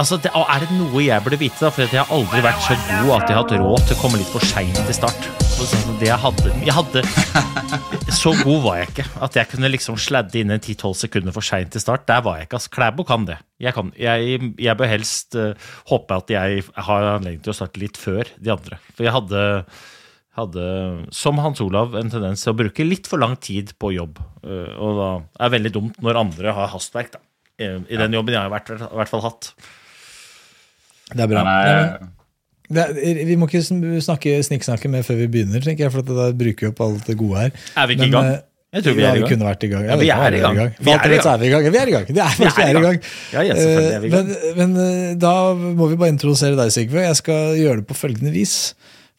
Altså, det, Er det noe jeg burde vite? da? For jeg har aldri vært så god at jeg har hatt råd til å komme litt for seint til start. Sånn, det jeg, hadde, jeg hadde Så god var jeg ikke at jeg kunne liksom sladde inn en 10-12 sekunder for seint til start. Der var jeg ikke. altså. Klæbo kan det. Jeg, kan, jeg, jeg bør helst uh, håpe at jeg har anledning til å starte litt før de andre. For jeg hadde, hadde, som Hans Olav, en tendens til å bruke litt for lang tid på jobb. Uh, og da er det veldig dumt når andre har hastverk. da i den jobben jeg har vært, i hvert fall hatt. Det er bra. Nei, det er, vi må ikke snakke, snikksnakke med før vi begynner, tenker jeg, for da bruker vi opp alt det gode her. Er vi ikke i gang? Eh, jeg tror vi, ja, vi kunne vært i gang. Ja, vi er i gang. Vi er i gang. Vi er i gang. Vi er i gang. Det er, vi er i gang. Ja, ja, er vi i gang. Men, men, eh, da må vi bare introdusere deg, Sigve. Jeg skal gjøre det på følgende vis.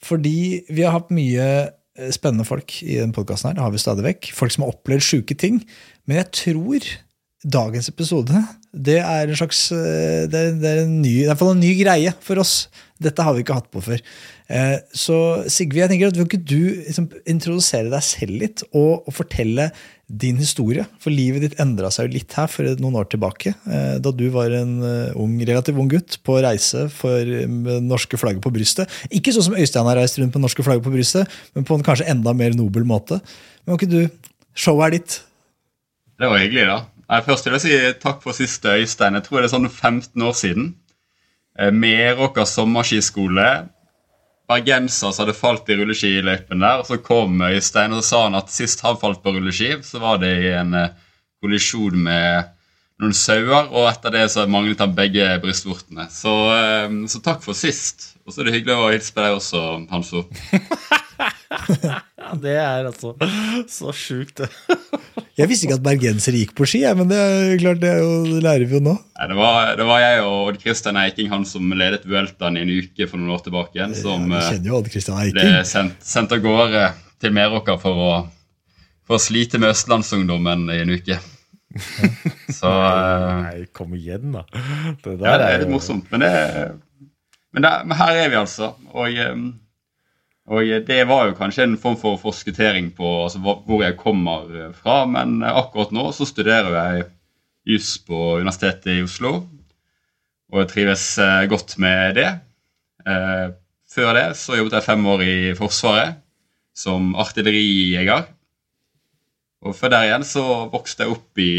Fordi vi har hatt mye eh, spennende folk i den podkasten her. Det har vi stadig vekk. Folk som har opplevd sjuke ting. Men jeg tror dagens episode det er en slags eh, det er, det er en ny, i hvert en ny greie for oss. Dette har vi ikke hatt på før. Eh, så Sigve, jeg tenker at vil ikke du liksom, introdusere deg selv litt og, og, fortelle din historie? For livet ditt endra seg jo litt her for noen år tilbake. Eh, da du var en ung, relativt ung gutt på reise for norske flagget på brystet. Ikke sånn som Øystein har reist rundt med norske flagget på brystet, men på en kanskje enda mer nobel måte. Men kan ikke du Showet er ditt. Det var hyggelig, da. Nei, først vil jeg si takk for siste, Øystein. Jeg tror det er sånn 15 år siden. Med Meråker sommerskiskole. Bergenser som hadde falt i rulleskiløypen der. og Så kom Øystein og så sa han at sist han falt på rulleski, så var det i en eh, kollisjon med noen sauer. Og etter det så manglet han begge brystvortene. Så, eh, så takk for sist. Og så er det hyggelig å hilse på deg også, Hanso. ja, det er altså så sjukt, det. Jeg visste ikke at bergensere gikk på ski, men det er klart, det, jo, det lærer vi jo nå. Nei, det, var, det, var, jeg og Odd Kristian Eiking, han som ledet Vueltaen i en uke for noen år tilbake. igjen, som ja, jo Odd ble sendt, sendt av gårde til Meråker for å, for å slite med østlandsungdommen i en uke. Så Nei, kom igjen, da. Det, ja, det er litt morsomt. Men, det, men, det, men her er vi, altså. Og og det var jo kanskje en form for forskuttering på altså, hvor jeg kommer fra, men akkurat nå så studerer jeg juss på Universitetet i Oslo, og jeg trives eh, godt med det. Eh, før det så jobbet jeg fem år i Forsvaret som artillerijeger. Og før der igjen så vokste jeg opp i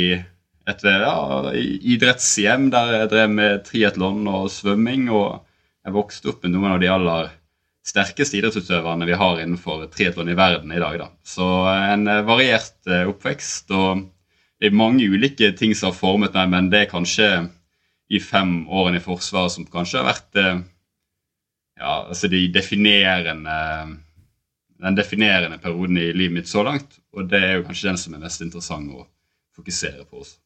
et ja, idrettshjem der jeg drev med triatlon og svømming. Og jeg vokste opp med noen av de aller sterkeste idrettsutøverne vi har innenfor triatlon i verden i dag. Da. Så en eh, variert eh, oppvekst. og Det er mange ulike ting som har formet meg, men det er kanskje de fem årene i Forsvaret som kanskje har vært eh, ja, altså de definerende, den definerende perioden i livet mitt så langt. Og det er jo kanskje den som er mest interessant å fokusere på også.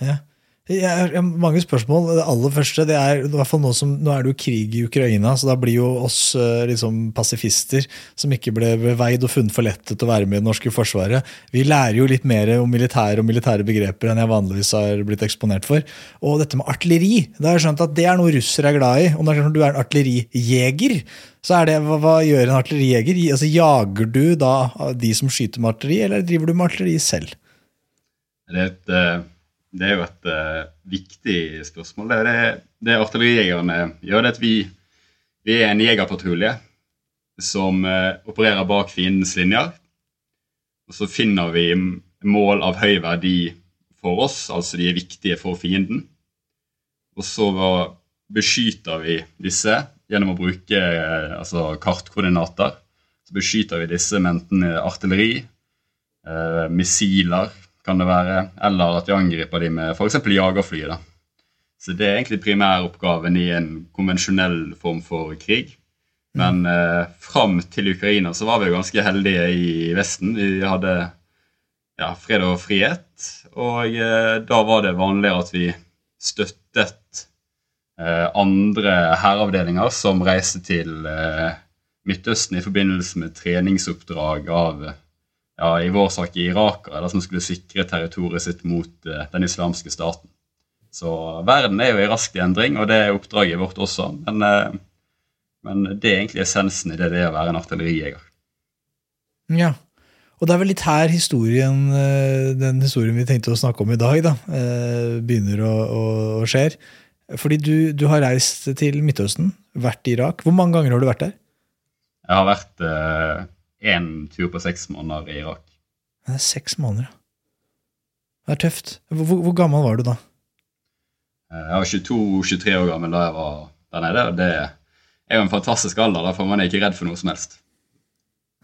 Ja. Jeg har mange spørsmål. Det aller første det er, i hvert fall Nå, som, nå er det jo krig i Ukraina, så da blir jo oss eh, liksom, pasifister som ikke ble veid og funnet for lettet til å være med i det norske forsvaret, vi lærer jo litt mer om militære og militære begreper enn jeg vanligvis har blitt eksponert for. Og dette med artilleri, da har jeg skjønt at det er noe russere er glad i. Og når du er en artillerijeger, så er det, hva, hva gjør en artillerijeger? Altså, jager du da de som skyter med artilleri, eller driver du med artilleri selv? Det er et... Uh det er jo et uh, viktig spørsmål. Det, det, det artillerijegerne gjør, det at vi, vi er en jegerpatrulje som uh, opererer bak fiendens linjer. Og så finner vi mål av høy verdi for oss, altså de er viktige for fienden. Og så beskyter vi disse gjennom å bruke uh, altså kartkoordinater. så beskyter vi disse med enten artilleri, missiler kan det være, eller at vi angriper dem med f.eks. jagerfly. da. Så det er egentlig primæroppgaven i en konvensjonell form for krig. Men eh, fram til Ukraina så var vi jo ganske heldige i Vesten. Vi hadde ja, fred og frihet. Og eh, da var det vanligere at vi støttet eh, andre hæravdelinger som reiste til eh, Midtøsten i forbindelse med treningsoppdrag av ja, i vår sak irakere som skulle sikre territoriet sitt mot eh, den islamske staten. Så verden er jo i rask endring, og det er oppdraget vårt også. Men, eh, men det er egentlig essensen i det det er å være en artillerijeger. Ja, og det er vel litt her historien, eh, den historien vi tenkte å snakke om i dag, da, eh, begynner å, å, å skje. Fordi du, du, har reist til Midtøsten, vært i Irak. Hvor mange ganger har du vært der? Jeg har vært én eh, tur på seks måneder i Irak. Det er seks måneder, ja. Det er tøft. Hvor, hvor gammel var du da? Jeg var 22-23 år gammel da jeg var der nede. og Det er jo en fantastisk alder. Da får man ikke redd for noe som helst.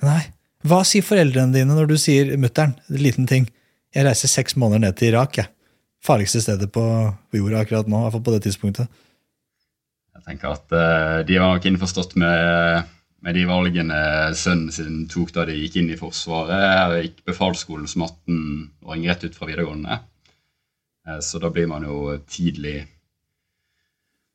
Nei. Hva sier foreldrene dine når du sier mutter'n, liten ting, jeg reiser seks måneder ned til Irak, jeg. Farligste stedet på jorda akkurat nå, i hvert fall på det tidspunktet. Jeg tenker at uh, de var nok innforstått med, med, de valgene sønnen sin tok da de gikk inn i Forsvaret. Jeg gikk befalsskolen som 18-åring rett ut fra videregående. Uh, så da blir man jo tidlig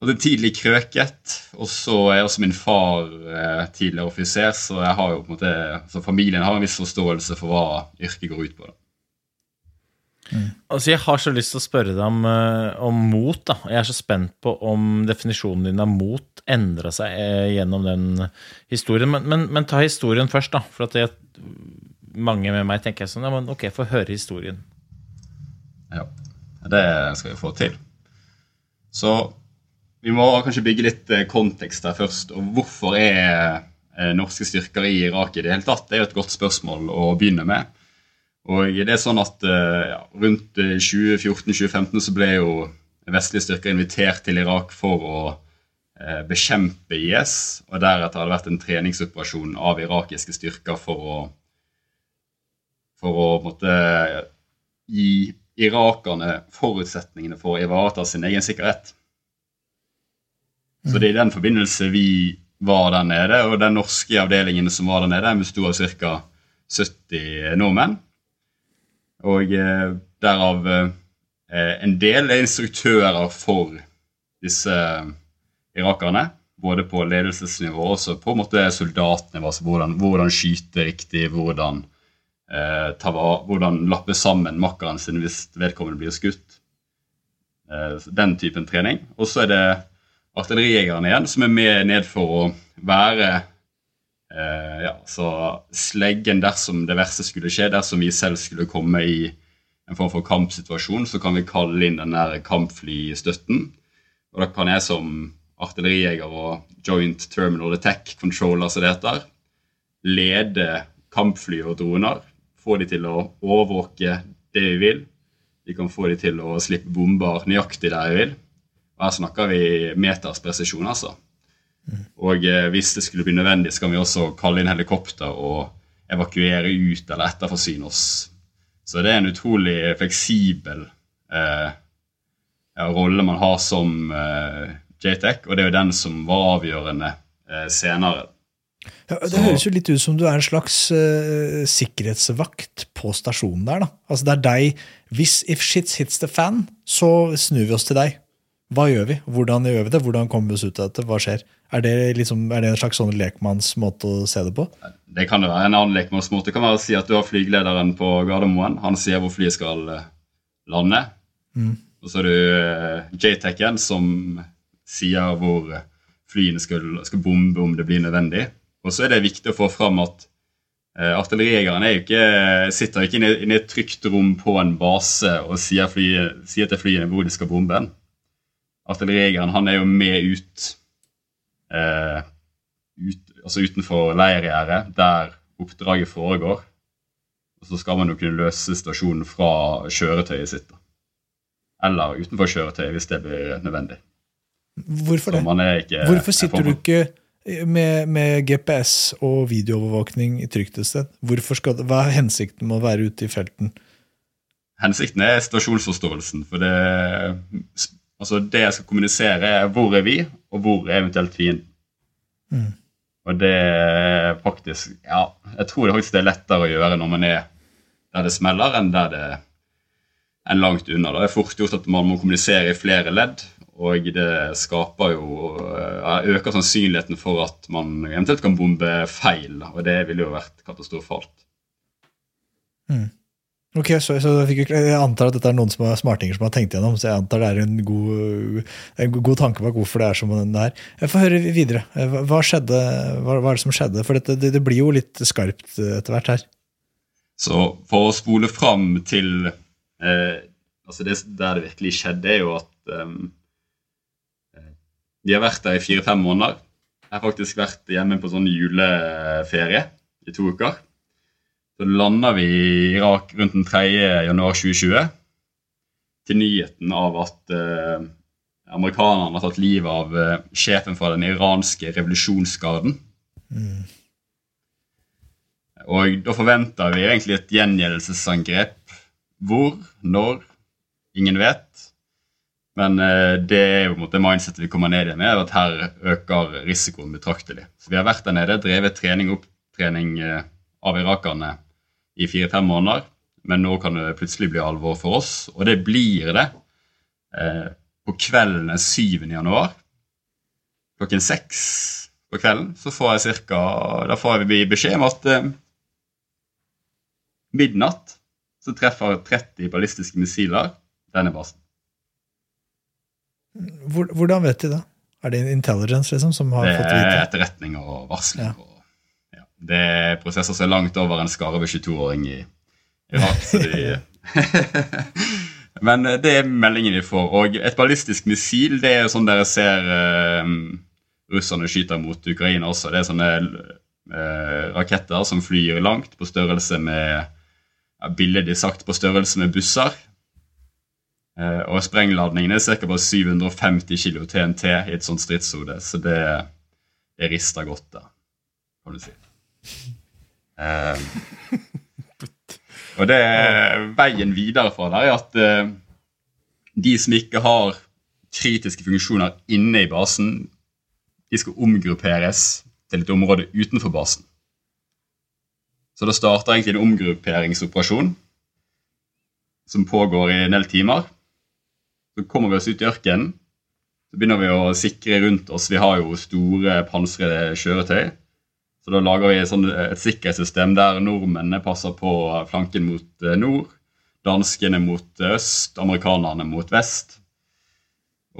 er tidlig krøket. Og så er også min far eh, tidligere offiser, så har måte, så familien har en viss forståelse for hva yrket går ut på. da. Mm. Altså, Jeg har så lyst til å spørre deg om, uh, om, mot. da. Jeg er så spent på om definisjonen din av mot endra seg uh, gjennom den historien. Men, men, men, ta historien først, da. For at jeg, mange med meg tenker sånn ja, men Ok, få høre historien. Ja, det skal vi få til. Så vi må kanskje bygge litt eh, kontekst der først. og Hvorfor er eh, norske styrker i Irak i det hele tatt? Det er jo et godt spørsmål å begynne med. Og det er sånn at eh, ja, Rundt 2014-2015 så ble jo vestlige styrker invitert til Irak for å eh, bekjempe IS. Og deretter har det vært en treningsoperasjon av irakiske styrker for å, for å måtte gi irakerne forutsetningene for å ivareta sin egen sikkerhet. Så det er i den forbindelse vi var der nede. Og den norske avdelingen som var der nede, besto av ca. 70 nordmenn. Og eh, derav eh, en del er instruktører for disse eh, irakerne. Både på ledelsesnivå og også på en måte soldatnivå. Altså hvordan, hvordan skyte riktig, hvordan, eh, ta, hvordan lappe sammen makkeren sin hvis vedkommende blir skutt. Den typen trening. Og så er det artillerijegerne igjen, som er med ned for å være eh, ja, så sleggen dersom det verste skulle skje, dersom vi selv skulle komme i en form for kampsituasjon, så kan vi kalle inn den der kampflystøtten. Og da kan jeg som artillerijeger og Joint Terminal Attack Controller, som det heter, lede kampfly og droner. Få de til å overvåke det vi vil. Vi kan få de til å slippe bomber nøyaktig der vi vil. Og her snakker vi meters presisjon, altså. Og eh, hvis det skulle bli nødvendig, så kan vi også kalle inn helikopter og evakuere ut eller etterforsyne oss. Så det er en utrolig fleksibel eh, rolle man har som eh, JTEC, og det er jo den som var avgjørende eh, senere. Ja, det så. høres jo litt ut som du er en slags uh, sikkerhetsvakt på stasjonen der. da. Altså Det er deg Hvis if shit hits the fan, så snur vi oss til deg. Hva gjør vi? Hvordan gjør vi det? Hvordan kommer vi oss ut av dette? Hva skjer? Er det, liksom, er det en slags sånn lekmannsmåte å se det på? Det kan det være. En annen lekmannsmåte Det kan være å si at du har flygelederen på Gardermoen. Han sier hvor flyet skal eh, lande. Mm. Og så har du uh, JTEC-en som sier hvor flyene skal, skal, bombe om det blir nødvendig. Og så er det viktig å få fram at uh, artillerijegeren sitter ikke inne, inne i et trygt rom på en base og sier, fly, sier til flyene hvor de skal bombe. Artillerijegeren han er jo med ut, eh, ut altså utenfor leirgjerdet, der oppdraget foregår. Og så skal man jo kunne løse situasjonen fra kjøretøyet sitt. Eller utenfor kjøretøyet, hvis det blir nødvendig. Hvorfor det? Ikke, Hvorfor sitter du ikke Med, med GPS og videoovervåkning i trygt et sted. Det, hva er hensikten med å være ute i felten? Hensikten er situasjonsforståelsen. For det, altså det jeg skal kommunisere, er hvor er vi, og hvor er eventuelt fienden. Mm. Og det er faktisk Ja, jeg tror faktisk det er lettere å gjøre når man er der det smeller, enn der det enn langt unna. Det er fort gjort at man må kommunisere i flere ledd, og det skaper jo øker sannsynligheten for at man eventuelt kan bombe feil, og det ville jo vært katastrofalt. Mm. Ok, så, så jeg, jeg, antar at dette er noen som er smartinger som har tenkt gjennom, så jeg antar det er en god, en god tanke bak hvorfor det er som det er. Jeg får høre videre. Hva skjedde, hva, hva er det som skjedde? For dette, det, det, blir jo litt skarpt etter hvert her. Så for å spole fram til eh, altså det, Der det virkelig skjedde, er jo at eh, de har vært der i fire-fem måneder. Jeg har faktisk vært hjemme på sånn juleferie i to uker. Så landa vi i Irak rundt den 3. januar 2020 til nyheten av at eh, amerikanerne har tatt livet av eh, sjefen for den iranske revolusjonsgarden. Mm. Og da forventa vi egentlig et gjengjeldelsesangrep. Hvor, når, ingen vet. Men eh, det er jo på en måte mindsetet vi kommer ned igjen med, at her øker risikoen betraktelig. Så vi har vært der nede, drevet trening og opptrening eh, av irakerne i fire-fem måneder. Men nå kan det plutselig bli alvor for oss, og det blir det eh, på kvelden den 7. januar. Klokken seks på kvelden så får jeg cirka, da får vi beskjed om at eh, midnatt så treffer 30 ballistiske missiler denne basen. Hvordan vet de det? Er det intelligence liksom, som har fått vite? Det er etterretning og varsling. Ja. Det er prosesser som er langt over en skarve 22-åring i Irak. De... Men eh, det er meldingen vi får. Og et ballistisk missil det er jo sånn dere ser uh, russerne skyter mot Ukraina også. Det er sånne uh, raketter som flyr langt, på størrelse med ja, billedlig sagt på størrelse med busser. Uh, og sprengladningen er ca. 750 kg TNT i et sånt stridshode, så det, det rister godt da, kan du si. Uh, og det er veien videre fra der er at uh, de som ikke har kritiske funksjoner inne i basen, de skal omgrupperes til et område utenfor basen. Så da starter egentlig en omgrupperingsoperasjon som pågår i en del timer. Så kommer vi oss ut i ørkenen. Så begynner vi å sikre rundt oss. Vi har jo store pansrede kjøretøy. Så da lager vi sånn, et sikkerhetssystem der nordmennene passer på flanken mot eh, nord, danskene mot øst, amerikanerne mot vest.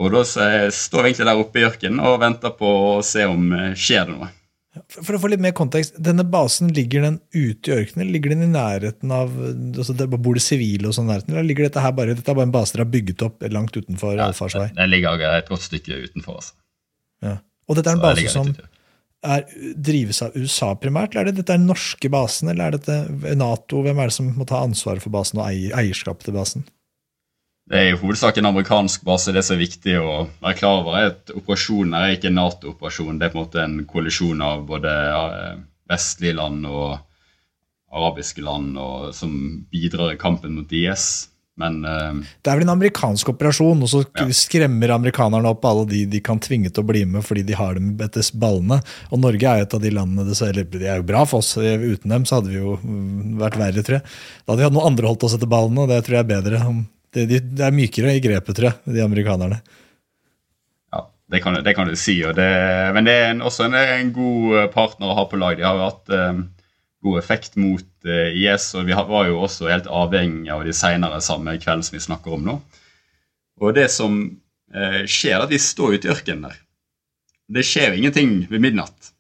Og da står vi egentlig der oppe i ørkenen og venter på å se om eh, skjer det noe. For å få litt mer kontekst, denne basen, Ligger den ute i ørkenen? Ligger den i nærheten av altså det, Bor det sivile og sånn? nærheten, Eller ligger dette her bare, dette er bare en base dere har bygget opp langt utenfor ja, allfarsvei? Den ligger et godt stykke utenfor. altså. Ja. Og dette er en base som er, drives av USA primært? eller er det dette er norske basen, eller er dette Nato? Hvem er det som må ta ansvaret for basen og eier, eierskapet til basen? Det er i hovedsak en amerikansk base. Det som er viktig å være klar over, er at operasjonen er ikke en Nato-operasjon. Det er på en måte en koalisjon av både eh, vestlige land og arabiske land og, som bidrar i kampen mot IS. Men, uh, det er vel en amerikansk operasjon, og så ja. skremmer amerikanerne opp alle de de kan tvinge til å bli med fordi de har dem etter ballene. Og Norge er jo et av de landene det, eller, det er jo bra for oss. Uten dem så hadde vi jo mm, vært verre, tror jeg. Da hadde vi hatt noen andre holdt oss etter ballene, og det tror jeg er bedre. Det, de, det er mykere i grepet, tror jeg, de amerikanerne. Ja, det kan, det kan du si. Det, men det er en, også en, en, god partner å ha på lag. De har jo hatt um, god effekt mot uh, IS. Og vi var jo også helt avhengig av de seinere samme kvelden som vi snakker om nå. Og det som uh, skjer, er at vi står ute i ørkenen der. Det skjer ingenting ved midnatt.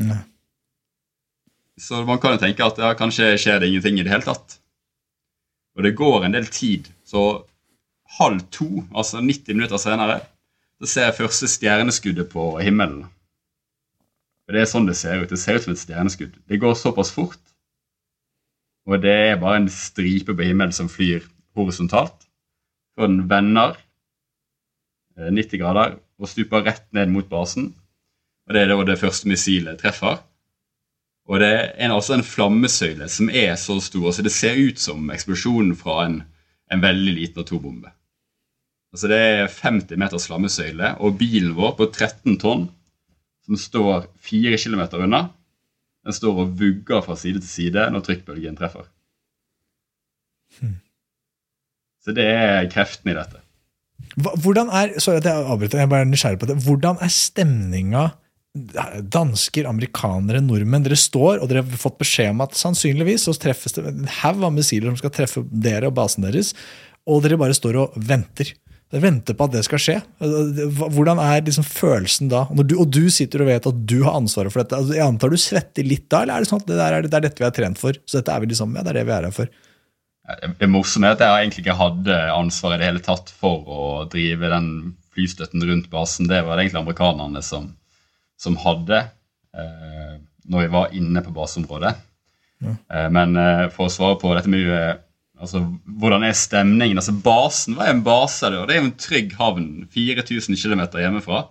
Nei. Så man kan jo tenke at ja, kanskje skjer det ingenting i det hele tatt. Og det går en del tid. Så halv to, altså 90 minutter senere, så ser jeg første stjerneskuddet på himmelen. Og Det er sånn det ser ut. Det ser ut som et stjerneskudd. Det går såpass fort. Og det er bare en stripe på himmelen som flyr horisontalt. Så den vender 90 eh, grader og stuper rett ned mot basen. Og det er da det første missilet treffer. Og det er altså en flammesøyle som er så stor, så det ser ut som eksplosjonen fra en, en veldig liten atombombe. Altså Det er 50 meters flammesøyle, og bilen vår på 13 tonn, som står fire km unna, den står og vugger fra side til side når trykkbølgen treffer. Hmm. Så det er kreften i dette. Hvordan er sorry at jeg avbryter, jeg er bare nysgjerrig på det, hvordan er stemninga dansker, amerikanere, nordmenn. Dere står og dere har fått beskjed om at sannsynligvis så treffes det en haug av missiler som skal treffe dere og basen deres, og dere bare står og venter. Dere venter på at det skal skje. Hvordan er liksom følelsen da? Du, og du sitter og vet at du har ansvaret for dette. Altså, jeg antar du svetter litt da, eller er det sånn at det, er, det er dette vi har trent for? Så dette er vi liksom, ja, det er det vi er her for. Det morsomme er at jeg egentlig ikke hadde ansvar i det hele tatt for å drive den flystøtten rundt basen. Det var det egentlig amerikanerne som som hadde eh, når vi var inne på baseområdet. Ja. Eh, men eh, for å svare på dette med eh, altså, hvordan er stemningen altså Basen Hva er en base, og det er jo en trygg havn 4000 km hjemmefra.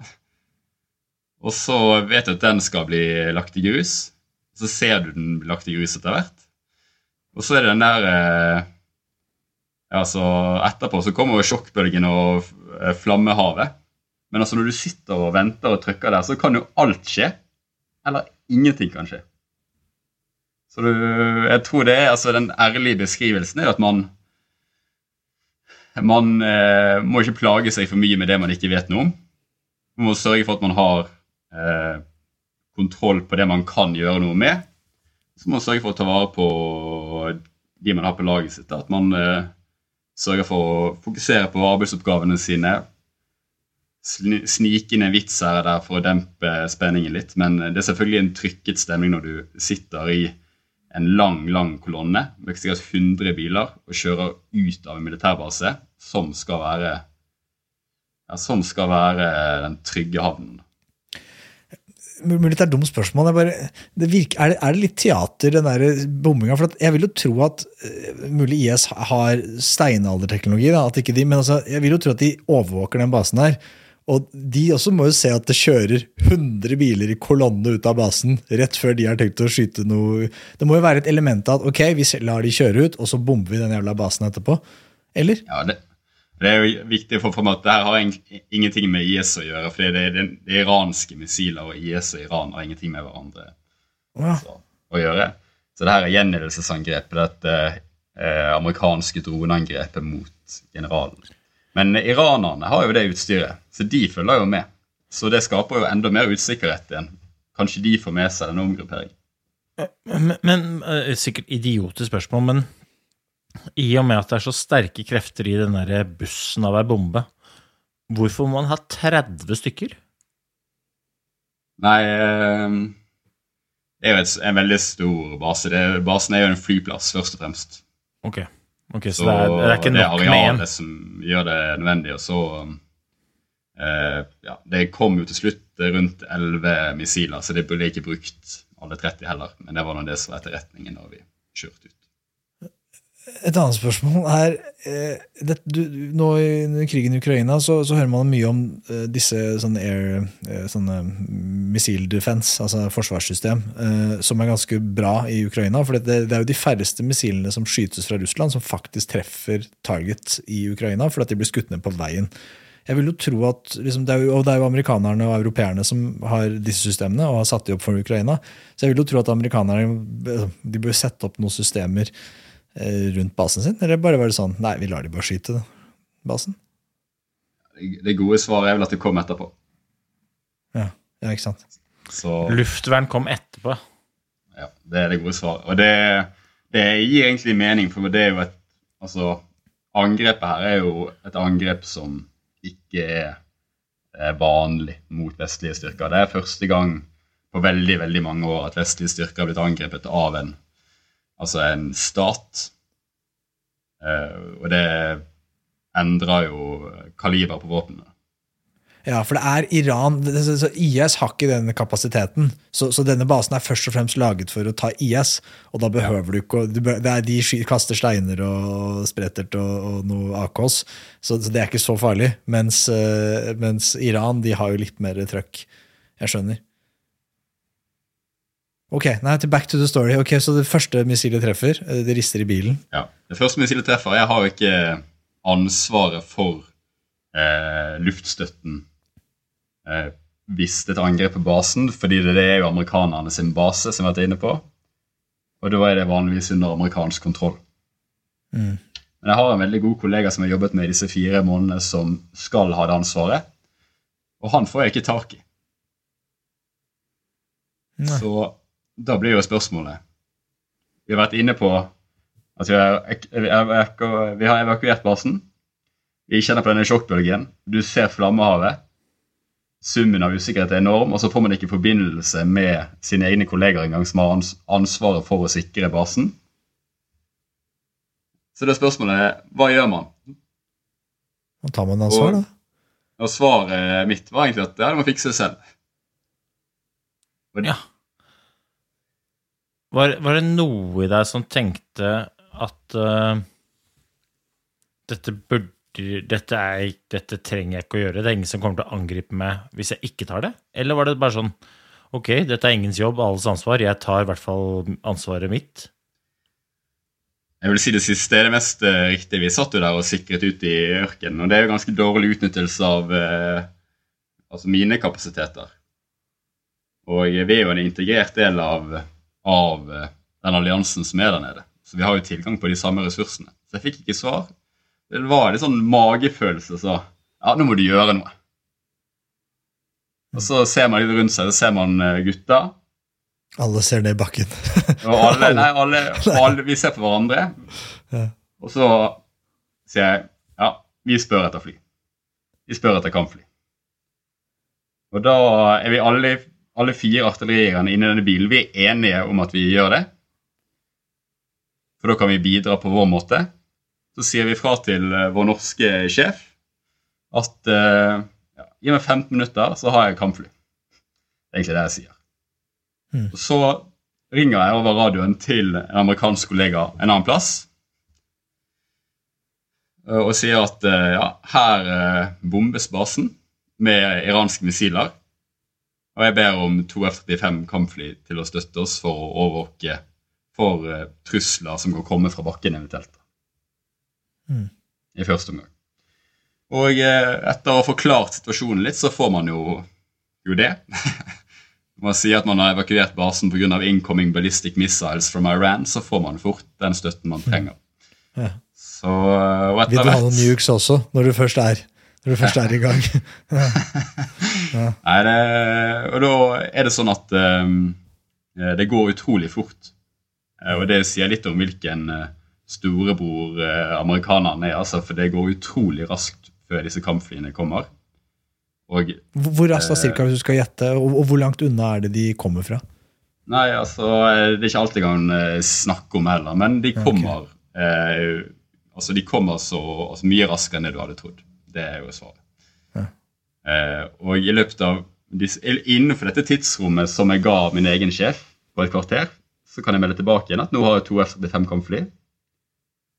Og så vet du at den skal bli lagt i grus. Så ser du den bli lagt i grus etter hvert. Og så er det den der eh, altså Etterpå så kommer jo sjokkbølgen og eh, flammehavet. Men altså når du sitter og venter og trykker der, så kan jo alt skje. Eller ingenting kan skje. Så du, jeg tror det er altså den ærlige beskrivelsen er at man man eh, må ikke plage seg for mye med det man ikke vet noe om. Man må sørge for at man har eh, kontroll på det man kan gjøre noe med. Så må man sørge for å ta vare på de man har på laget sitt. At man eh, sørger for å fokusere på arbeidsoppgavene sine, snike inn en vits her der for å dempe spenningen litt. Men det er selvfølgelig en trykket stemning når du sitter i en lang lang kolonne med sikkert 100 biler og kjører ut av en militærbase som skal være, ja, som skal være den trygge havnen. Mulig det er dumt spørsmål. Bare, det virker, er, det, er, det, litt teater, den der bomminga? Jeg vil jo tro at uh, mulig IS har steinalderteknologi. Da, at ikke de, men altså, jeg vil jo tro at de overvåker den basen her. Og de også må jo se at det kjører 100 biler i kolonne ut av basen rett før de har tenkt å skyte noe Det må jo være et element av at ok, vi lar de kjøre ut, og så bomber vi den jævla basen etterpå. Eller? Ja, det, det er jo viktig få fram at det her har ingenting med IS å gjøre. For det er, det, det iranske missiler, og IS og Iran har ingenting med hverandre ja. så, å gjøre. Så det her er gjenledelsesangrepet dette eh, amerikanske droneangrepet mot generalen. Men iranerne har jo det utstyret, så de følger jo med. Så det skaper jo enda mer usikkerhet igjen. Kanskje de får med seg denne omgrupperingen. Men, men eh, Sikkert idiotisk spørsmål, men i og med at det er så sterke krefter i den der bussen av ei bombe, hvorfor må man ha 30 stykker? Nei eh, Det er jo en veldig stor base. Det, basen er jo en flyplass, først og fremst. Okay. Ok, Så, så det, er, det, er, ikke nok med én? Det er arealet som gjør det nødvendig. Og så eh, ja, Det kom jo til slutt rundt 11 missiler, så det ble ikke brukt alle 30 heller. Men det var nå det som var etterretningen da vi kjørte ut. Et annet spørsmål er eh, det, du, Nå i krigen i Ukraina så, så, hører man mye om eh, disse sånne air eh, sånne missile defense, altså forsvarssystem, eh, som er ganske bra i Ukraina. For det, det, er jo de færreste missilene som skytes fra Russland, som faktisk treffer target i Ukraina, fordi de blir skutt ned på veien. Jeg vil jo tro at, liksom, det, jo, og det er jo amerikanerne og europeerne som har disse systemene og har satt de opp for Ukraina. Så jeg vil jo tro at amerikanerne de bør sette opp noen systemer rundt basen sin? Eller bare var det sånn nei, vi lar de bare skyte basen? Det gode svaret er vel at det kom etterpå. Ja, ja ikke sant. Så, Luftvern kom etterpå. Ja, det er det gode svaret. Og det, det gir egentlig mening, for det er jo et Altså, angrepet her er jo et angrep som ikke er vanlig mot vestlige styrker. Det er første gang på veldig veldig mange år at vestlige styrker har blitt angrepet av en altså en stat. Uh, og det endrer jo kaliber på våpnene. Ja, for det er Iran så IS har ikke denne kapasiteten. Så, så, denne basen er først og fremst laget for å ta IS. Og da behøver du ikke det er De kaster steiner og sprettert og, og noe AKs, så, så, det er ikke så farlig. Mens, uh, mens, Iran de har jo litt mer trøkk. Jeg skjønner. Ok, nei, til back to the story. Ok, Så det første missilet treffer, eh, det rister i bilen. Ja. Det første missilet treffer. Jeg har jo ikke ansvaret for eh, luftstøtten eh, hvis det er et angrep på basen, fordi det, det er jo amerikanerne sin base, som vi har vært inne på. Og da er det vanligvis under amerikansk kontroll. Mm. Men jeg har en veldig god kollega som har jobbet med disse fire månedene, som skal ha det ansvaret. Og han får jeg ikke tak i. Nei. Så da blir jo spørsmålet Vi har vært inne på at vi har, vi har vi har evakuert basen. Vi kjenner på denne sjokkbølgen. Du ser flammehavet. Summen av usikkerhet er enorm, og så får man ikke forbindelse med sine egne kolleger engang, som har ansvaret for å sikre basen. Så det spørsmålet er hva gjør man? Da tar man ansvar, da. Og svaret mitt var egentlig at ja, du må fikse selv. Og Ja. Var, var det noe i deg som tenkte at uh, dette burde dette, er, dette trenger jeg ikke å gjøre, det er ingen som kommer til å angripe meg hvis jeg ikke tar det? Eller var det bare sånn ok, dette er ingens jobb, alles ansvar, jeg tar i hvert fall ansvaret mitt? Jeg vil si det siste er det mest eh, riktige. Vi satt jo der og sikret ut i ørkenen, og det er jo ganske dårlig utnyttelse av eh, altså mine kapasiteter. Og vi er jo en integrert del av, av eh, den alliansen som er der nede. Så vi har jo tilgang på de samme ressursene. Så jeg fikk ikke svar. Det var litt sånn magefølelse så ja, nå må du gjøre noe. Og så ser man litt rundt seg, så ser man eh, gutta. Alle ser ned i bakken. Og alle, nei, alle, alle, vi ser på hverandre, og så sier jeg ja, vi spør etter fly. Vi spør etter kampfly. Og da er vi alle, alle fire artillerierne inne i denne bilen vi er enige om at vi gjør det. For da kan vi bidra på vår måte. Så sier vi fra til eh, vår norske sjef at eh, ja, gi meg 15 minutter, så har jeg kampfly. Det er egentlig det jeg sier. Mm. Så ringer jeg over radioen til en amerikansk kollega en annen plass eh, og sier at ja, her bombes basen med iranske missiler. Og jeg ber om to F-35 kampfly til å støtte oss for å overvåke for eh, trusler som kan komme fra bakken eventuelt. Mm. I første omgang. Og eh, etter å ha forklart situasjonen litt, så får man jo, jo det. man sier at man har evakuert basen pga. incoming ballistic missiles from Iran, så får man fort den støtten man trenger. Ja. Så, eh, og Vil du ha noen nukes også, når du først er, når du først er i gang? Nei, det, Og da er det sånn at um, det går utrolig fort. Eh, og det sier litt om hvilken eh, storebror amerikanerne er, altså, for det går utrolig raskt før disse kampflyene kommer. Og Hvor raskt da, cirka, hvis du skal gjette, og, og hvor langt unna er det de kommer fra? Nei, altså, det er ikke alt jeg kan snakke om heller, men de kommer eh, altså de kommer så altså, mye raskere enn det du hadde trodd. Det er jo svaret. Ja. Eh, og i løpet av innenfor dette tidsrommet som jeg ga min egen sjef på et kvarter, så kan jeg melde tilbake igjen at nå har jeg to F-35 kampfly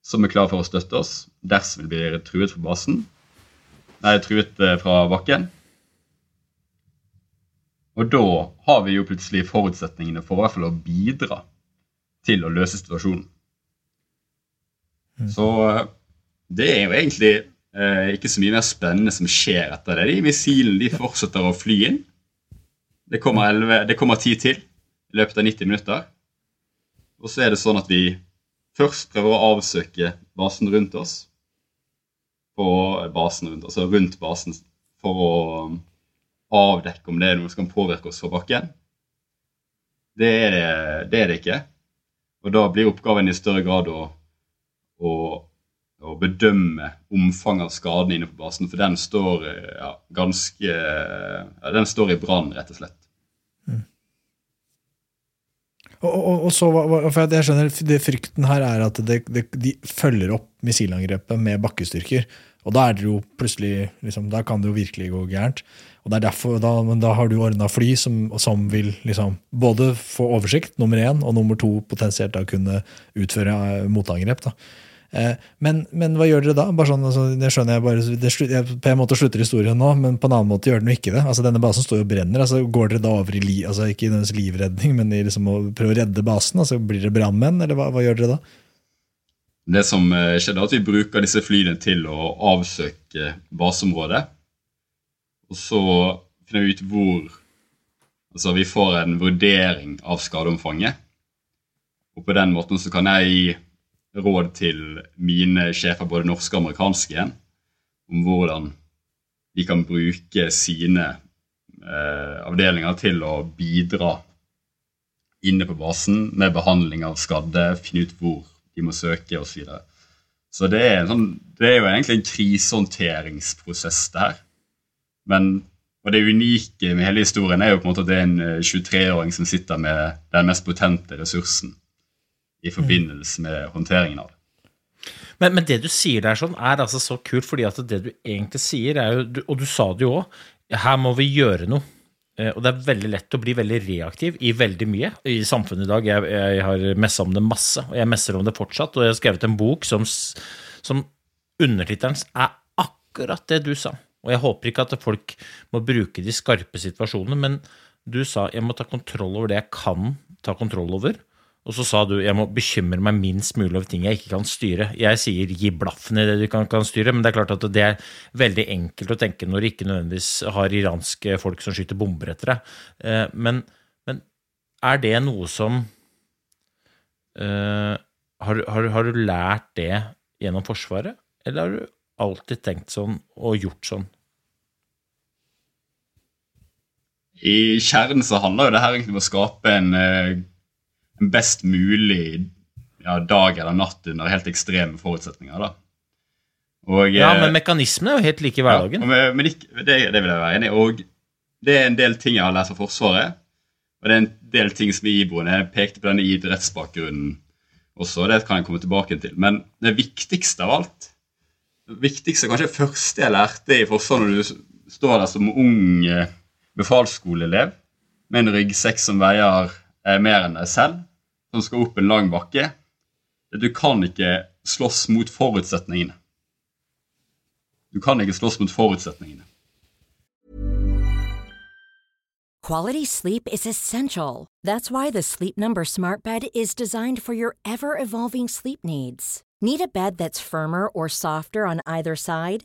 som er klare for å støtte oss dersom vi blir truet fra basen. Nei, truet eh, fra bakken. Og da har vi jo plutselig forutsetningene for i hvert fall å bidra til å løse situasjonen. Så eh, det er jo egentlig eh, ikke så mye mer spennende som skjer etter det. De missilene de fortsetter å fly inn. Det kommer, 11, det kommer 10 til i løpet av 90 minutter. Og så er det sånn at vi først prøver å avsøke basen rundt oss. På basen rundt, altså rundt basen for å um, avdekke om det er noe som kan påvirke oss fra bakken. Det er det, det er det ikke. Og da blir oppgaven i større grad å, å, å bedømme omfanget av skaden inne på basen, for den står eh, ja, ganske ja, Den står i brann, rett og slett. Og, og, og så, for jeg skjønner, det Frykten her er at det, det, de følger opp missilangrepet med bakkestyrker. Og da er det jo plutselig, liksom, da kan det jo virkelig gå gærent. Og det er derfor, da, men da har du ordna fly som, som vil liksom, både få oversikt, nummer én, og nummer to potensielt da kunne utføre eh, motangrep. Da. Eh, men, men hva gjør dere da? Bare sånn, altså, det skjønner jeg bare, det slutt, jeg, På en måte slutter historien nå, men på en annen måte gjør den jo ikke det. Altså, denne basen står og brenner. altså Går dere da over i li, altså ikke i livredning, men i liksom å prøve å redde basen? altså Blir dere brannmenn, eller hva, hva, gjør dere da? Det som eh, skjedde, er at vi bruker disse flyene til å avsøke baseområdet. Og så finner vi ut hvor Altså vi får en vurdering av skadeomfanget. Og på den måten så kan jeg råd til mine sjefer, både norske og amerikanske, om hvordan de kan bruke sine eh, avdelinger til å bidra inne på basen med behandling av skadde, finne ut hvor de må søke osv. Så, videre. så det er, sånn, det er jo egentlig en krisehåndteringsprosess, det her. Men og det unike med hele historien er jo på en måte at det er en 23-åring som sitter med den mest potente ressursen i forbindelse med håndteringen av det. Men, men, det du sier der sånn, er altså så kult, fordi at det du egentlig sier, er jo, og du sa det jo òg, her må vi gjøre noe. Eh, og det er veldig lett å bli veldig reaktiv i veldig mye i samfunnet i dag. Jeg, jeg har messa om det masse, og jeg messer om det fortsatt. Og jeg har skrevet en bok som, som undertittelen er akkurat det du sa. Og jeg håper ikke at folk må bruke de skarpe situasjonene, men du sa jeg må ta kontroll over det jeg kan ta kontroll over. Og så sa du jeg må bekymre meg minst mulig over ting jeg ikke kan styre. Jeg sier gi blaffen i det du kan, kan, styre, men det er klart at det er veldig enkelt å tenke når du ikke nødvendigvis har iranske folk som skyter bomber etter deg. Eh, men, men er det noe som uh, har, har, har, du lært det gjennom Forsvaret, eller har du alltid tenkt sånn og gjort sånn? I kjernen så handler jo det her egentlig om å skape en uh en best mulig ja, dag eller natt under helt ekstreme forutsetninger. da. Og, ja, men eh, mekanismene er jo helt like i hverdagen. Ja, men, men det, det, vil jeg være enig i. Og det er en del ting jeg har lært av Forsvaret. Og det er en del ting som er iboende. Jeg pekte på denne idrettsbakgrunnen også, det kan jeg komme tilbake til. Men det viktigste av alt, det viktigste, kanskje første jeg lærte i Forsvaret når du står der som ung eh, befalsskoleelev med en ryggsekk som veier mer enn deg selv, som skal opp en lang bakke. Du kan ikke slåss mot forutsetningene. Du kan ikke slåss mot forutsetningene. Quality sleep is essential. That's why the Sleep Number Smart Bed is designed for your ever-evolving sleep needs. Need a bed that's firmer or softer on either side?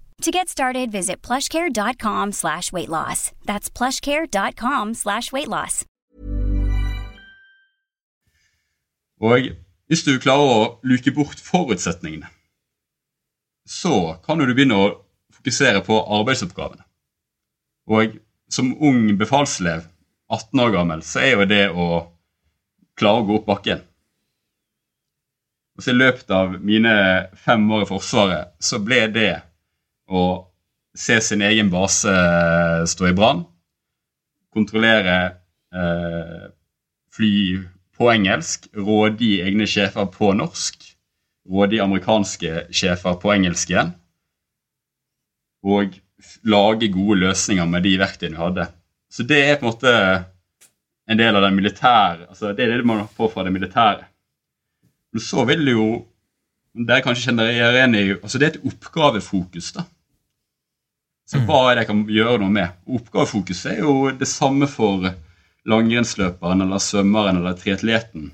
To get started, visit plushcare.com slash weight loss. That's plushcare.com slash weight loss. Og hvis du klarer å luke bort forutsetningene, så kan du begynne å fokusere på arbeidsoppgavene. Og som ung befalselev, 18 år gammel, så er jo det å klare å gå opp bakken. Og så I løpet av mine fem år i Forsvaret så ble det å se sin egen base stå i brann, kontrollere eh, fly på engelsk, rådgi egne sjefer på norsk, rådgi amerikanske sjefer på engelsk igjen. Og lage gode løsninger med de verktøyene vi hadde. Så det er på en måte en del av den militære altså Det er det man får fra det militære. Men så vil det jo Dere kanskje kjenner dere igjen i altså Det er et oppgavefokus. da. Så mm. hva er det jeg kan gjøre noe med? Oppgavefokuset er jo det samme for langrennsløperen eller svømmeren eller triatleten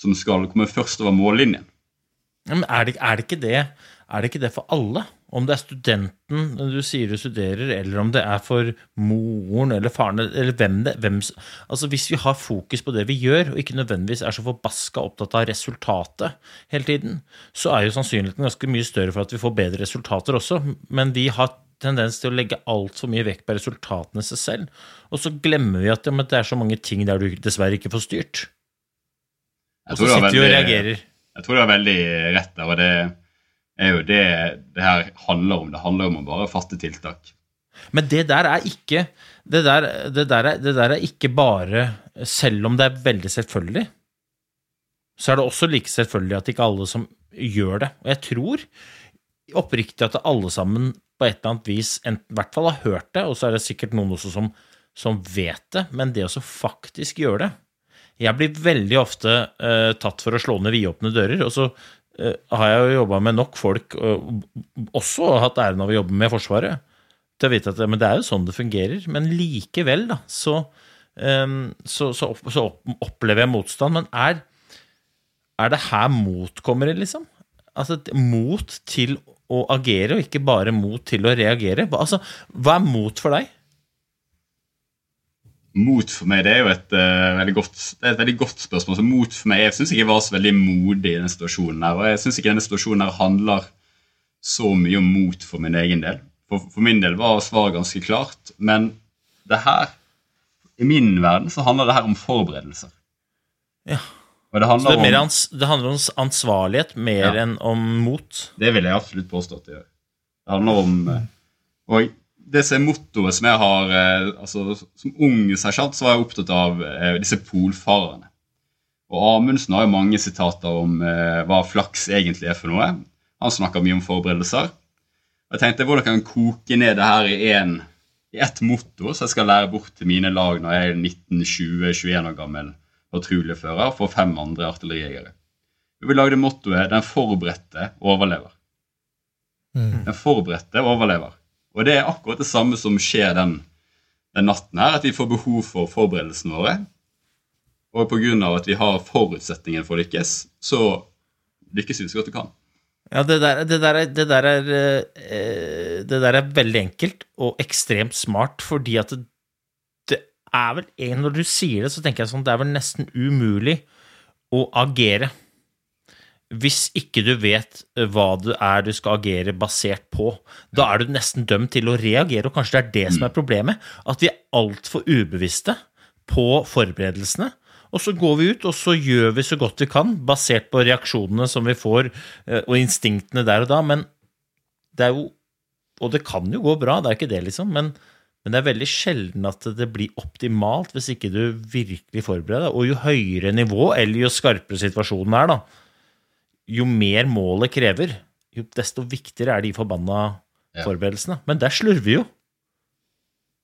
som skal komme først over mållinjen. Men er det, er det, ikke det er det ikke det for alle? Om det er studenten du sier du studerer, eller om det er for moren eller faren, eller hvem det hvem, Altså Hvis vi har fokus på det vi gjør, og ikke nødvendigvis er så forbaska opptatt av resultatet hele tiden, så er jo sannsynligheten ganske mye større for at vi får bedre resultater også. Men vi har tendens til å legge altfor mye vekt på resultatene seg selv. Og så glemmer vi at ja, det er så mange ting der du dessverre ikke får styrt. Og så sitter vi og reagerer. Jeg tror du har veldig rett der. og det er jo det det her handler om. Det handler om å bare fatte tiltak. Men det der er ikke det der, det der, er, det der er ikke bare Selv om det er veldig selvfølgelig, så er det også like selvfølgelig at ikke alle som gjør det. Og jeg tror oppriktig at alle sammen på et eller annet vis i hvert fall har hørt det, og så er det sikkert noen også som, som vet det, men det å faktisk gjøre det Jeg blir veldig ofte uh, tatt for å slå ned vidåpne dører, og så uh, har jeg jo jobba med nok folk, og også hatt æren av å jobbe med Forsvaret, til å vite at men det er jo sånn det fungerer. Men likevel, da, så, um, så, så, opp, så opplever jeg motstand. Men er, er det her mot kommer liksom? Altså mot til å agere, og ikke bare mot til å reagere. Altså, hva er mot for deg? Mot for meg det er jo et, uh, veldig, godt, et veldig godt spørsmål. Så mot for meg, Jeg syns ikke jeg var så veldig modig i denne situasjonen. her, og Jeg syns ikke denne situasjonen her handler så mye om mot for min egen del. For, for min del var svaret ganske klart. Men det her, i min verden, så handler det her om forberedelser. Ja. Det så det, om, det, handler om ansvarlighet mer ja. enn om mot? Det vil jeg absolutt påstå at det gjør. Det handler om eh, Og det som er mottoet som jeg har eh, altså Som ung sersjant så var jeg opptatt av eh, disse polfarerne. Og Amundsen har jo mange sitater om hva flaks egentlig er for noe. Han snakker mye om forberedelser. Og jeg tenkte hvordan kan jeg koke ned det her i, en, i ett motto, så jeg skal lære bort til mine lag når jeg er 19-20-21 år gammel patruljefører for fem andre artillerijegere. Vi lagde mottoet 'Den forberedte overlever'. Mm. Den forberedte overlever. Og det er akkurat det samme som skjer den, den natten her, at vi får behov for forberedelsene våre. Og pga. at vi har forutsetningen for å lykkes, så lykkes vi så godt vi kan. Ja, det der, det, der er, det, der er, eh, det der er veldig enkelt og ekstremt smart, fordi at er vel Når du sier det, så tenker jeg sånn det er vel nesten umulig å agere hvis ikke du vet eh, hva det er du skal agere basert på. Da er du nesten dømt til å reagere, og kanskje det er det som er problemet. At vi er altfor ubevisste på forberedelsene. Og så går vi ut, og så gjør vi så godt vi kan, basert på reaksjonene som vi får, eh, og instinktene der og da. Men det er jo Og det kan jo gå bra, det er ikke det, liksom. men men det er veldig sjelden at det blir optimalt hvis ikke du virkelig forbereder deg. Og jo høyere nivå, eller jo skarpere situasjonen er, da, jo mer målet krever, jo desto viktigere er de forbanna forberedelsene. Men der slurver vi jo.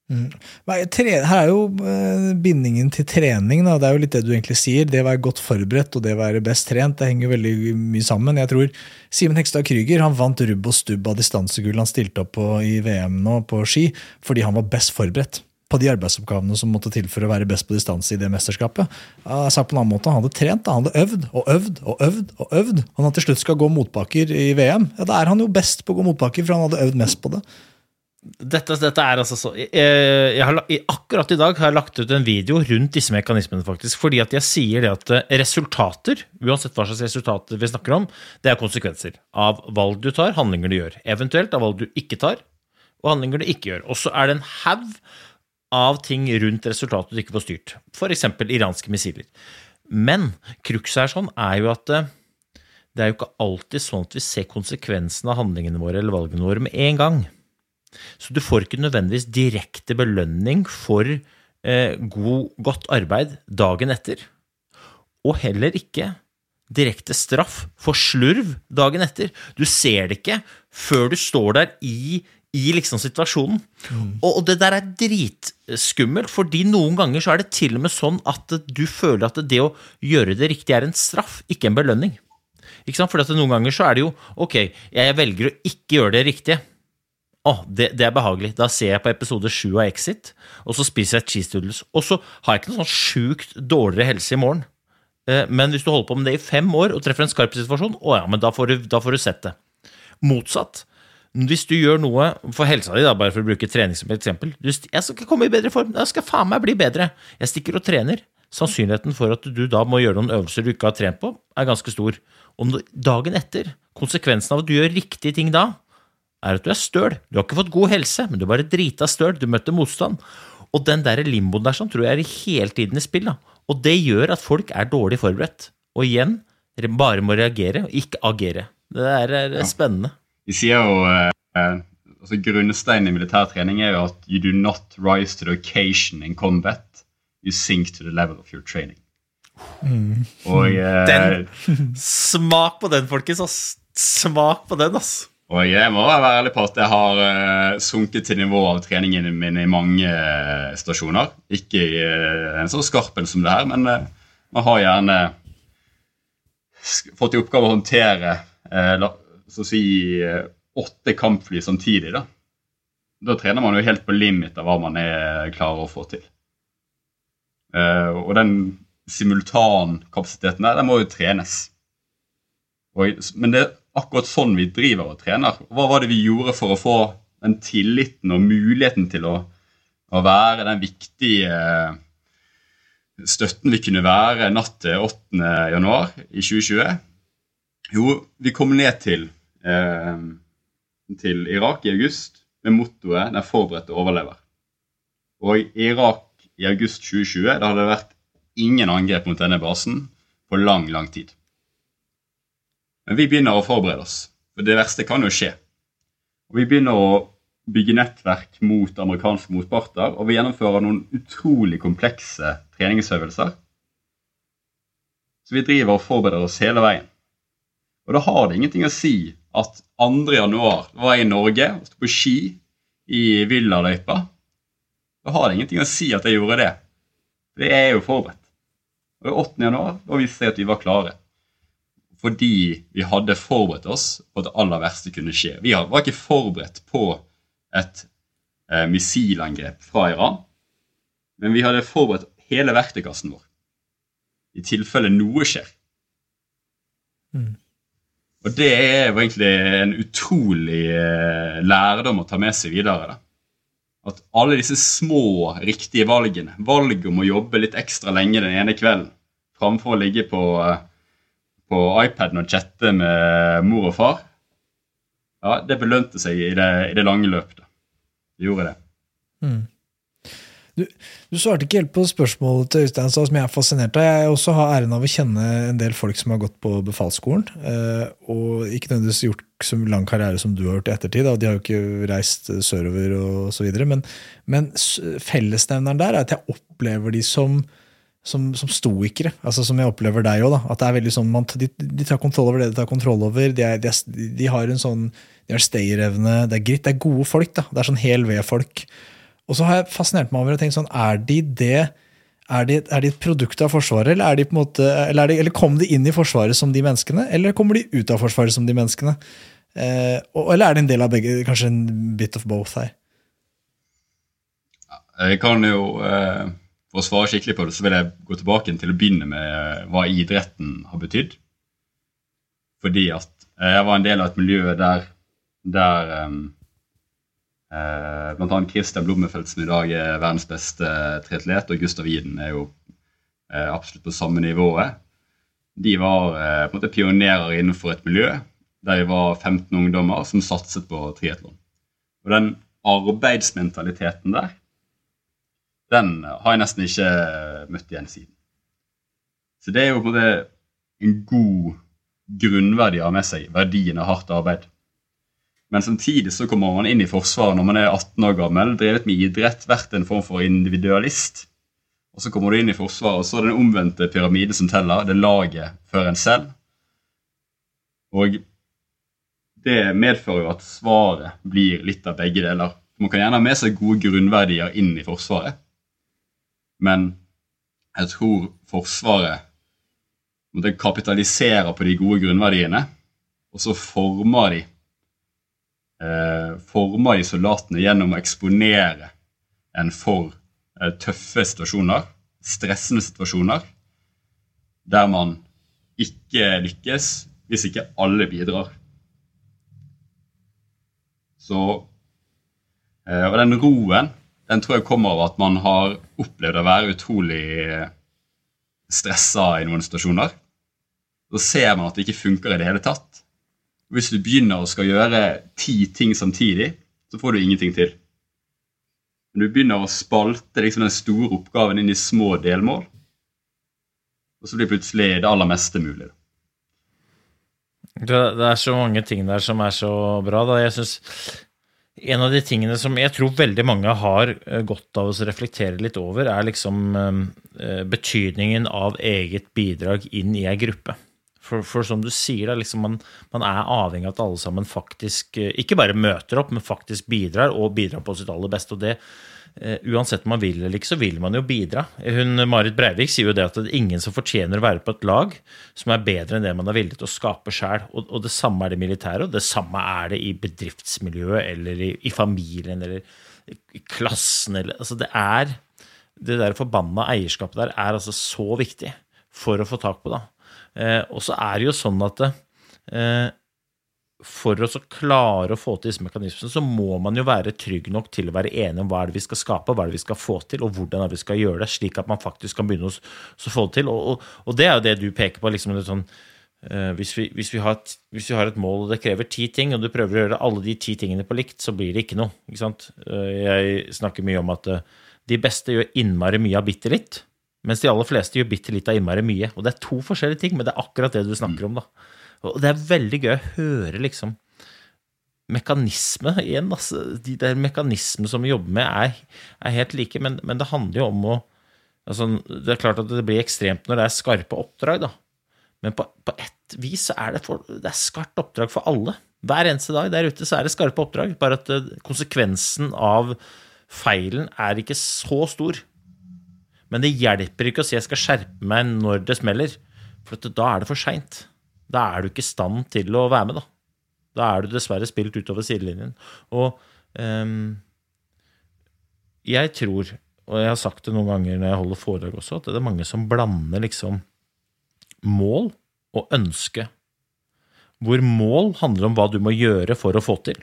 Mm. Her er jo eh, bindingen til trening. Da. Det er jo litt det du egentlig sier. Det å være godt forberedt og det å være best trent det henger veldig mye sammen. Jeg tror Simen Hekstad Krüger han vant rubb og stubb av distansegull han stilte opp på i VM nå på ski, fordi han var best forberedt på de arbeidsoppgavene som måtte til for å være best på distanse i det mesterskapet. Jeg sa på en annen måte, Han hadde trent, han hadde øvd og øvd og øvd. og øvd. Han til slutt skal gå motbakker i VM, ja, da er han jo best på å gå motbakker, for han hadde øvd mest på det. Dette, dette, er altså så jeg, jeg har, Akkurat i dag har jeg lagt ut en video rundt disse mekanismene, faktisk. Fordi at jeg sier det at eh, resultater, uansett hva slags resultater vi snakker om, det er konsekvenser av valg du tar, handlinger du gjør. Eventuelt av valg du ikke tar, og handlinger du ikke gjør. Og så er det en haug av ting rundt resultatet du ikke får styrt. F.eks. iranske missiler. Men cruxet her sånn er jo at eh, det er jo ikke alltid sånn at vi ser konsekvensene av handlingene våre eller valgene våre med en gang. Så du får ikke nødvendigvis direkte belønning for eh, god, godt arbeid dagen etter. Og heller ikke direkte straff for slurv dagen etter. Du ser det ikke før du står der i, i liksom situasjonen. Mm. Og, og, det der er dritskummelt, fordi noen ganger så er det til og med sånn at du føler at det å gjøre det riktig er en straff, ikke en belønning. Ikke sant? For noen ganger så er det jo ok, jeg velger å ikke gjøre det riktige. Oh, det, det, er behagelig. Da ser jeg på episode sju av Exit, og så spiser jeg cheese doodles. Og så har jeg ikke noe sånn sjukt dårligere helse i morgen. Eh, men hvis du holder på med det i fem år og treffer en skarp situasjon, å ja, men da får du, da får du sett det. Motsatt. Hvis du gjør noe for helsa di, da, bare for å bruke trening som et eksempel du, Jeg skal komme i bedre form, jeg skal faen meg bli bedre. Jeg stikker og trener. Sannsynligheten for at du da må gjøre noen øvelser du ikke har trent på, er ganske stor. Og dagen etter, konsekvensen av at du gjør riktige ting da, er at du er støl. Du har ikke fått god helse, men du er bare drita støl. Du møtte motstand. Og den der limboen der sånn, tror jeg er hele tiden i spill. da. Og det gjør at folk er dårlig forberedt. Og igjen, re- bare må reagere, og ikke agere. Det er, er spennende. De sier jo eh, eh, altså Grunnsteinen i militær trening er jo at you do not rise to the occasion in combat. You sink to the level of your training. Og, eh, Den- Smak på den, folkens. ass. Smak på den, ass. Og jeg må være ærlig på at jeg har eh, sunket til nivået av treningen min i mange eh, stasjoner. Ikke i eh, en så skarp en som det her, men man har gjerne fått i oppgave å håndtere så å si åtte kampfly samtidig. Da Da trener man jo helt på limit av hva man er klarer å få til. Og den simultankapasiteten der, den må jo trenes. Og, men det akkurat sånn vi driver og trener. Hva var det vi gjorde for å få den tilliten og muligheten til å, å være den viktige eh, støtten vi kunne være natt til 8. januar i 2020? Jo, vi kom ned til, eh, til Irak i august med mottoet 'Den forberedte overlever'. Og i Irak i august 2020 da hadde det vært ingen angrep mot denne basen på lang, lang tid. Men vi begynner å forberede oss, for det verste kan jo skje. Og Vi begynner å bygge nettverk mot amerikanske motparter, og vi gjennomfører noen utrolig komplekse treningsøvelser. Så vi driver og forbereder oss hele veien. Og da har det ingenting å si at 2. januar var jeg i Norge og sto på ski i Villaløypa. Da har det ingenting å si at jeg gjorde det. Det er jo forberedt. Og 8. januar da viste jeg at vi var klare. Fordi vi hadde forberedt oss på at det aller verste kunne skje. Vi var ikke forberedt på et eh, missilangrep fra Iran. Men vi hadde forberedt hele verktøykassen vår i tilfelle noe skjer. Og det er jo egentlig en utrolig eh, lærdom å ta med seg videre. da. At alle disse små, riktige valgene, valget om å jobbe litt ekstra lenge den ene kvelden, framfor å ligge på, eh, på iPaden og chatte med mor og far, ja, det belønte seg i det, i det lange løp. da. Det gjorde det. Du svarte ikke helt på spørsmålet til Øystein som jeg er fascinert av. Jeg også har æren av å kjenne en del folk som har gått på befalsskolen, eh, og ikke nødvendigvis gjort så lang karriere som du har gjort i ettertid. og De har jo ikke reist sørover og så videre. Men, men fellesnevneren der er at jeg opplever de som som, som stoikere, altså som jeg opplever deg òg. At det er veldig sånn, man, de, de tar kontroll over det de tar kontroll over. De, er, de, er, de har en sånn de har stayerevne. Det er gritt, det er gode folk. da, Det er sånn hel ved-folk. Og så har jeg fascinert meg over og tenkt sånn, er de det er de, er de et produkt av Forsvaret, eller, er de måte, eller, er de, eller kom de inn i Forsvaret som de menneskene, eller kommer de ut av Forsvaret som de menneskene? Eh, og, eller er det en del av begge, kanskje en bit of both her? Jeg kan jo, eh, For å svare skikkelig på det, så vil jeg gå tilbake til å begynne med eh, hva idretten har betydd. Fordi at eh, jeg var en del av et miljø der, der um, eh, annet Christian Blommenfelt, som i dag er verdens beste triatlet, og Gustav Iden er jo eh, absolutt på samme nivået. De var eh, på en måte pionerer innenfor et miljø der vi var 15 ungdommer som satset på triatlon. Og den arbeidsmentaliteten der, den har jeg nesten ikke møtt igjen siden. Så det er jo på en måte en god grunnverdi av med seg, verdien av hardt arbeid. Men samtidig så kommer man inn i Forsvaret når man er 18 år gammel, drevet med idrett, vært en form for individualist. Og så kommer du inn i Forsvaret, og så er det den omvendte pyramide som teller. Det laget før en selv. Og det medfører jo at svaret blir litt av begge deler. Man kan gjerne ha med seg gode grunnverdier inn i Forsvaret, men jeg tror Forsvaret kapitaliserer kapitalisere på de gode grunnverdiene, og så former de eh, former de soldatene gjennom å eksponere en for eh, tøffe situasjoner, stressende situasjoner, der man ikke lykkes hvis ikke alle bidrar. Så, eh, og den roen den tror jeg kommer av at man har opplevd å være utrolig stressa i noen situasjoner. Så ser man at det ikke funker i det hele tatt. Hvis du begynner å skal gjøre ti ting samtidig, så får du ingenting til. Men du begynner å spalte liksom den store oppgaven inn i små delmål, og så blir plutselig det aller meste mulig. Det er så mange ting der som er så bra. Da. Jeg synes en av de tingene som jeg tror veldig mange har eh, godt av å reflektere litt over, er liksom eh, betydningen av eget bidrag inn i ei gruppe. For, for, som du sier, da, liksom man, man, er avhengig av at alle sammen faktisk eh, ikke bare møter opp, men faktisk bidrar, og bidrar på sitt aller beste. og det uansett om man vil eller ikke, så vil man jo bidra. Hun, Marit Breivik sier jo det at det er ingen som fortjener å være på et lag som er bedre enn det man er villig til å skape sjøl. Og, og, det samme er det militære, og det samme er det i bedriftsmiljøet eller i, i familien eller i klassen eller Altså, det er Det der forbanna eierskapet der er altså så viktig for å få tak på det. Eh, og så er det jo sånn at eh, for å klare å få til disse mekanismene, så må man jo være trygg nok til å være enig om hva er det vi skal skape, hva er det vi skal få til, og hvordan er det vi skal gjøre det, slik at man faktisk kan begynne å, få det til. Og, og, og, det er jo det du peker på. liksom sånn, uh, hvis, vi, hvis, vi et, hvis, vi, har et, mål og det krever ti ting, og du prøver å gjøre alle de ti tingene på likt, så blir det ikke noe. Ikke sant? Uh, jeg snakker mye om at uh, de beste gjør innmari mye av bitte litt. Mens de aller fleste gjør bitte litt av innmari mye. Og det er to forskjellige ting, men det er akkurat det du snakker om. da. Og det er veldig gøy å høre liksom mekanisme igjen. Altså, de der mekanismene som vi jobber med, er, er helt like, men, men, det handler jo om å altså, Det er klart at det blir ekstremt når det er skarpe oppdrag, da. Men på, på ett vis så er det, for, det er skarpt oppdrag for alle. Hver eneste dag der ute så er det skarpe oppdrag, bare at eh, konsekvensen av feilen er ikke så stor. Men det hjelper ikke å si jeg skal skjerpe meg når det smeller, for da er det for seint. Da er du ikke i stand til å være med, da. Da er du dessverre spilt utover sidelinjen. Og um, jeg tror, og jeg har sagt det noen ganger når jeg holder foredrag også, at det er mange som blander liksom mål og ønske. Hvor mål handler om hva du må gjøre for å få til.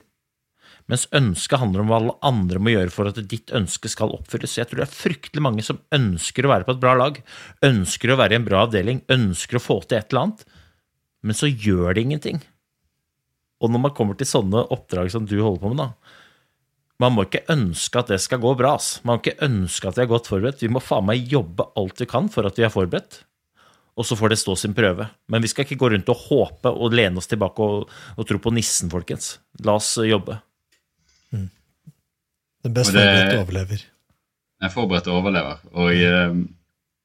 Mens ønske handler om hva alle andre må gjøre for at ditt ønske skal oppfylles. Jeg tror det er fryktelig mange som ønsker å være på et bra lag, ønsker å være i en bra avdeling, ønsker å få til et eller annet, men så gjør det ingenting. Og når man kommer til sånne oppdrag som du holder på med, da Man må ikke ønske at det skal gå bra. Ass. Man må ikke ønske at vi er godt forberedt. Vi må faen meg jobbe alt vi kan for at vi er forberedt. Og så får det stå sin prøve. Men vi skal ikke gå rundt og håpe og lene oss tilbake og, og tro på nissen, folkens. La oss jobbe. Mm. Den best forberedte overlever. Den forberedte overlever. Og eh,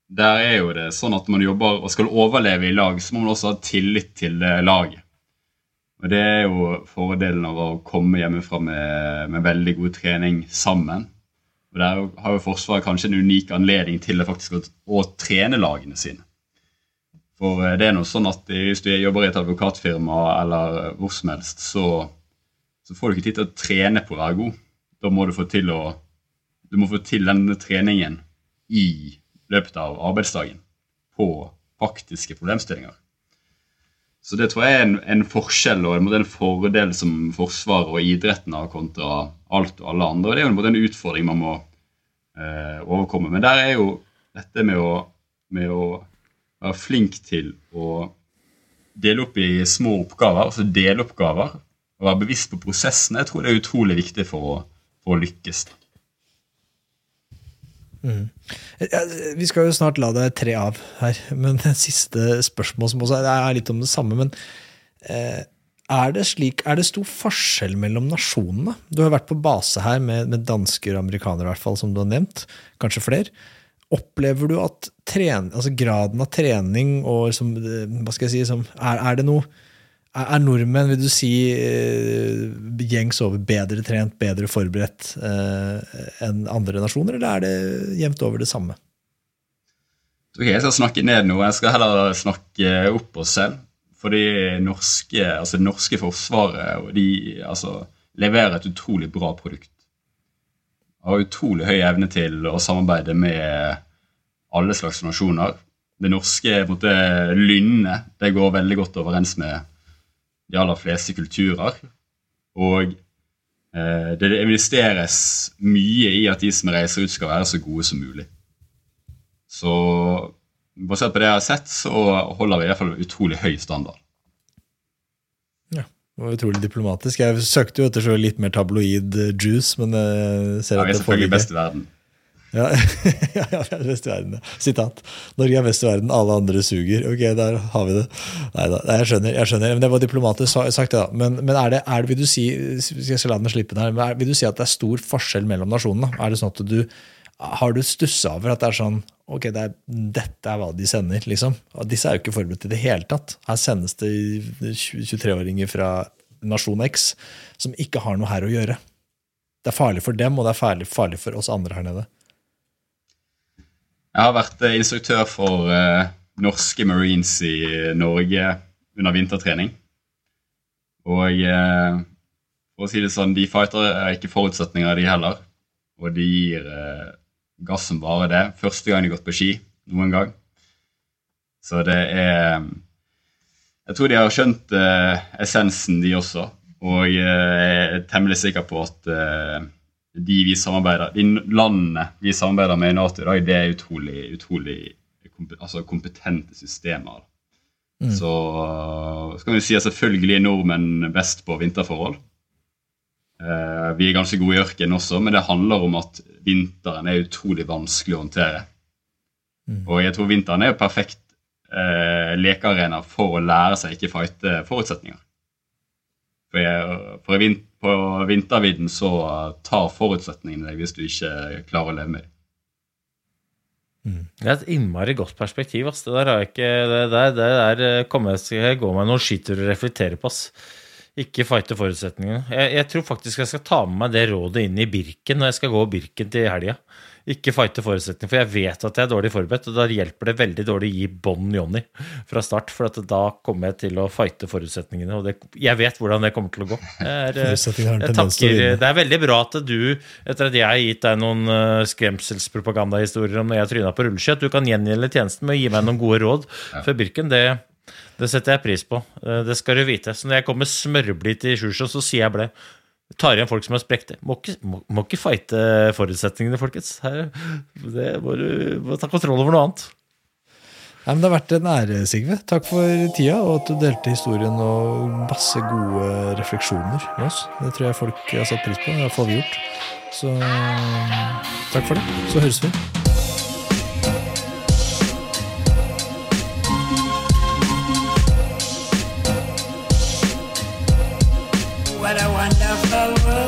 der er jo det sånn at man jobber og skal overleve i lag, så må man også ha tillit til laget. Og Det er jo fordelen av å komme hjemmefra med, med veldig god trening sammen. Og Der har jo Forsvaret kanskje en unik anledning til faktisk å, å trene lagene sine. For eh, det er noe sånn at hvis du jobber i et advokatfirma eller hvor som helst, så, så får du ikke tid til å trene på å være god. Da må du få til å du må få til denne treningen i løpet av arbeidsdagen på faktiske problemstillinger. Så det tror jeg er en, en forskjell og en, en, fordel som Forsvaret og idretten har kontra alt og alle andre. og Det er jo en, en utfordring man må eh, overkomme. Men der er jo dette med å, med å, være flink til å dele opp i små oppgaver, altså deloppgaver, og være bevisst på prosessen, jeg tror det er utrolig viktig for å, for å lykkes. Mm. Vi skal jo snart la deg tre av her, men det siste spørsmål som også er litt om det samme. men eh, er det, slik, er det stor forskjell mellom nasjonene? Du har vært på base her med, med dansker og amerikanere, i hvert fall, som du har nevnt. Kanskje flere. Opplever du at tren, altså graden av trening og som, hva skal jeg si, som, er, er, det noe er nordmenn, vil du si, eh, gjengs over bedre trent, bedre forberedt eh, enn andre nasjoner, eller er det jevnt over det samme? Okay, jeg skal snakke ned noe. Jeg skal heller snakke opp oss selv. Norske, altså det norske forsvaret de, altså, leverer et utrolig bra produkt. Har utrolig høy evne til å samarbeide med alle slags nasjoner. Det norske måte, lynnet det går veldig godt overens med de aller fleste kulturer. Og eh, det investeres mye i at de som reiser ut, skal være så gode som mulig. Så basert på det jeg har sett, så holder vi i hvert fall utrolig høy standard. Ja, det var utrolig diplomatisk. Jeg søkte jo etter så litt mer tabloid eh, juice, men jeg ser Ja, at vi er det selvfølgelig foreligger. best i verden. Ja, ja, best i verden. Sitat. Norge er best i verden, alle andre suger. Ok, der har vi det. Neida, nei, jeg skjønner. jeg skjønner. Men Det var diplomatisk sagt, det da. Men, men er det, er det, vil du si jeg skal la den slippe den her, men vil du si at det er stor forskjell mellom nasjonene? Er det sånn at du Har du stussa over at det er sånn Ok, det er, dette er hva de sender, liksom. Og disse er jo ikke forberedt i det hele tatt. Her sendes det 23-åringer fra nasjon X som ikke har noe her å gjøre. Det er farlig for dem, og det er farlig, farlig for oss andre her nede. Jeg har vært eh, instruktør for uh, norske marines i Norge under vintertrening. Og uh, for å si det sånn, de fighter er ikke forutsetninger, de heller. Og de gir uh, gass som bare det. Første gang de har gått på ski noen gang. Så det er Jeg tror de har skjønt eh, essensen, de også. Og eh, jeg er temmelig sikker på at eh, de vi de landene vi samarbeider med i Nato i dag, det er utrolig, utrolig altså kompetente systemer. Så skal vi si at selvfølgelig er nordmenn best på vinterforhold. Eh, vi er ganske gode i ørkenen også, men det handler om at vinteren er utrolig vanskelig å håndtere. Og jeg tror vinteren er jo perfekt eh, lekearena for å lære seg ikke fighte forutsetninger. For, jeg, på vintervidden så tar forutsetningene deg hvis du ikke klarer å leve med dem. Det er et innmari godt perspektiv. Ass. Det der har jeg ikke Det der, det der eh, kommer jeg skal jeg gå meg noen skitur og reflektere på. Ass. Ikke fighte forutsetningene. Jeg, jeg tror faktisk jeg skal ta med meg det rådet inn i Birken når jeg skal gå Birken til helga. Ikke fighte forutsetninger, for jeg vet at jeg er dårlig forberedt, og da hjelper det veldig dårlig å gi bånn Johnny fra start, for at da kommer jeg til å fighte forutsetningene, og det, jeg vet hvordan det kommer til å gå. Jeg, er, eh, jeg takker, det er veldig bra at du, etter at jeg har gitt deg noen uh, skremselspropagandahistorier om når jeg tryna på rulleski, at du kan gjengjelde tjenesten med å gi meg noen gode råd før Birken. Det, det setter jeg pris på. Eh, Det skal du vite. Så når jeg kommer smørblid til Sjusjå, så sier jeg ble. Tar igjen folk som har sprekte. Må, ikke- må, må ikke fighte forutsetningene, folkens. Her, det må du må ta kontroll over noe annet. Nei, men Det har vært en ære, Sigve. Takk for tida, og at du delte historien og masse gode refleksjoner med oss. Det tror jeg folk har satt pris på. Det har vi gjort. Så takk for det. Så høres vi. What a wonderful world.